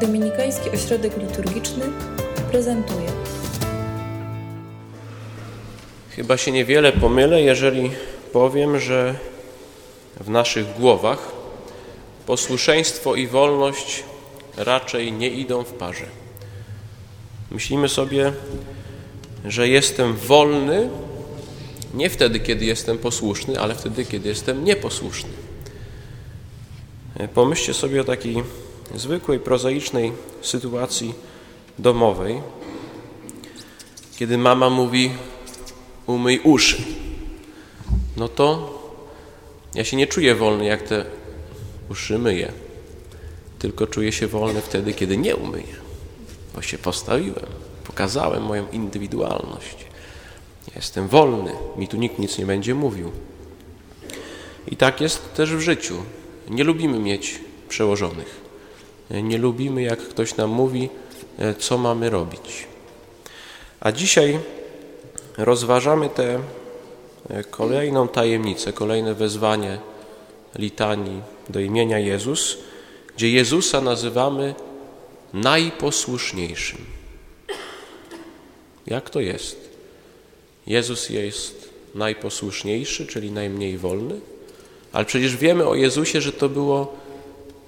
Dominikański Ośrodek Liturgiczny prezentuje. Chyba się niewiele pomylę, jeżeli powiem, że w naszych głowach posłuszeństwo i wolność raczej nie idą w parze. Myślimy sobie, że jestem wolny nie wtedy, kiedy jestem posłuszny, ale wtedy, kiedy jestem nieposłuszny. Pomyślcie sobie o takiej zwykłej, prozaicznej sytuacji domowej, kiedy mama mówi umyj uszy. No to ja się nie czuję wolny, jak te uszy myję, tylko czuję się wolny wtedy, kiedy nie umyję, bo się postawiłem, pokazałem moją indywidualność. Jestem wolny, mi tu nikt nic nie będzie mówił. I tak jest też w życiu. Nie lubimy mieć przełożonych. Nie lubimy, jak ktoś nam mówi, e, co mamy robić. A dzisiaj rozważamy tę e, kolejną tajemnicę, kolejne wezwanie litanii do imienia Jezus, gdzie Jezusa nazywamy najposłuszniejszym. Jak to jest? Jezus jest najposłuszniejszy, czyli najmniej wolny, ale przecież wiemy o Jezusie, że to było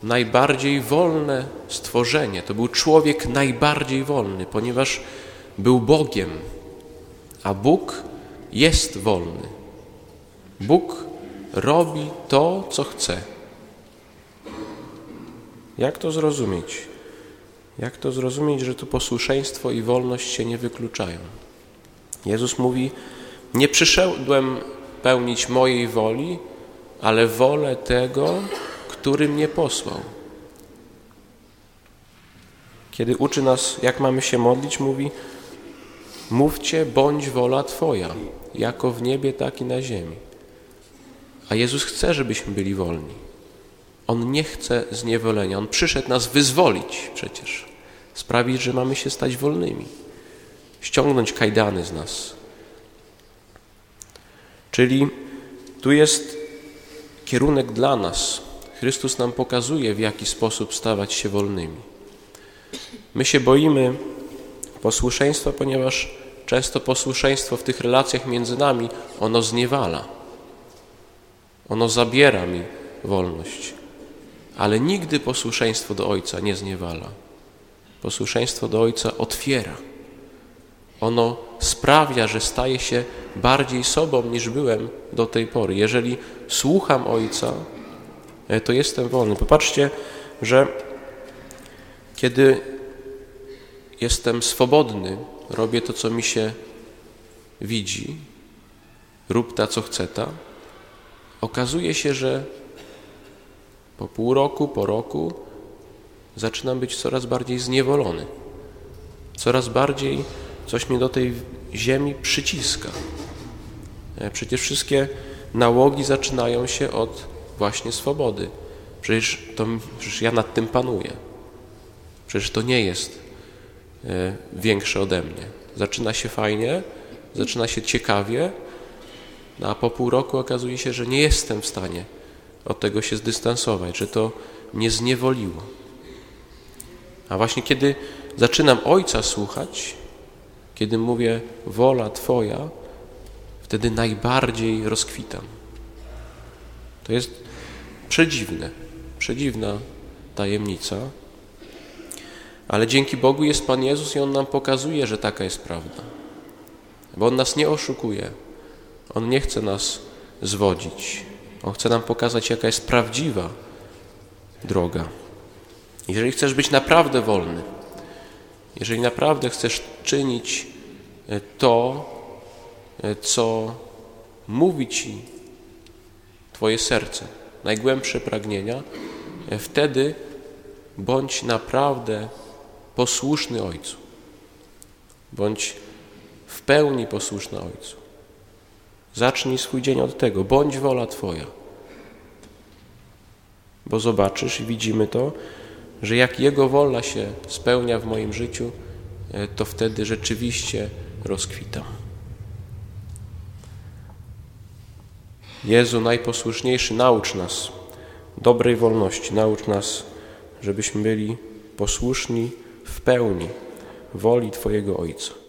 najbardziej wolne stworzenie. To był człowiek najbardziej wolny, ponieważ był Bogiem, a Bóg jest wolny. Bóg robi to, co chce. Jak to zrozumieć? Jak to zrozumieć, że tu posłuszeństwo i wolność się nie wykluczają? Jezus mówi: Nie przyszedłem pełnić mojej woli, ale wolę tego, który mnie posłał. Kiedy uczy nas, jak mamy się modlić, mówi: Mówcie, bądź wola Twoja, jako w niebie, tak i na ziemi. A Jezus chce, żebyśmy byli wolni. On nie chce zniewolenia. On przyszedł nas wyzwolić przecież. Sprawić, że mamy się stać wolnymi. Ściągnąć kajdany z nas. Czyli tu jest kierunek dla nas. Chrystus nam pokazuje, w jaki sposób stawać się wolnymi. My się boimy posłuszeństwa, ponieważ często posłuszeństwo w tych relacjach między nami, ono zniewala. Ono zabiera mi wolność. Ale nigdy posłuszeństwo do Ojca nie zniewala. Posłuszeństwo do Ojca otwiera. Ono sprawia, że staję się bardziej sobą niż byłem do tej pory. Jeżeli słucham Ojca, to jestem wolny. Popatrzcie, że kiedy jestem swobodny, robię to, co mi się widzi, rób ta, co chce ta, okazuje się, że po pół roku, po roku zaczynam być coraz bardziej zniewolony. Coraz bardziej coś mnie do tej ziemi przyciska. E, przecież wszystkie nałogi zaczynają się od właśnie swobody. Przecież, to, przecież ja nad tym panuję. Przecież to nie jest e, większe ode mnie. Zaczyna się fajnie, zaczyna się ciekawie, no a po pół roku okazuje się, że nie jestem w stanie od tego się zdystansować, że to mnie zniewoliło. A właśnie kiedy zaczynam Ojca słuchać, kiedy mówię wola Twoja, wtedy najbardziej rozkwitam. To jest przedziwne, przedziwna tajemnica, ale dzięki Bogu jest Pan Jezus i On nam pokazuje, że taka jest prawda. Bo On nas nie oszukuje. On nie chce nas zwodzić. On chce nam pokazać, jaka jest prawdziwa droga. Jeżeli chcesz być naprawdę wolny, jeżeli naprawdę chcesz czynić e, to, e, co mówi Ci Twoje serce, najgłębsze pragnienia, e, wtedy bądź naprawdę posłuszny Ojcu. Bądź w pełni posłuszny Ojcu. Zacznij swój dzień od tego. Bądź wola Twoja. Bo zobaczysz i widzimy to, że jak Jego wola się spełnia w moim życiu, e, to wtedy rzeczywiście rozkwitam. Jezu, najposłuszniejszy, naucz nas dobrej wolności, naucz nas, żebyśmy byli posłuszni w pełni woli Twojego Ojca.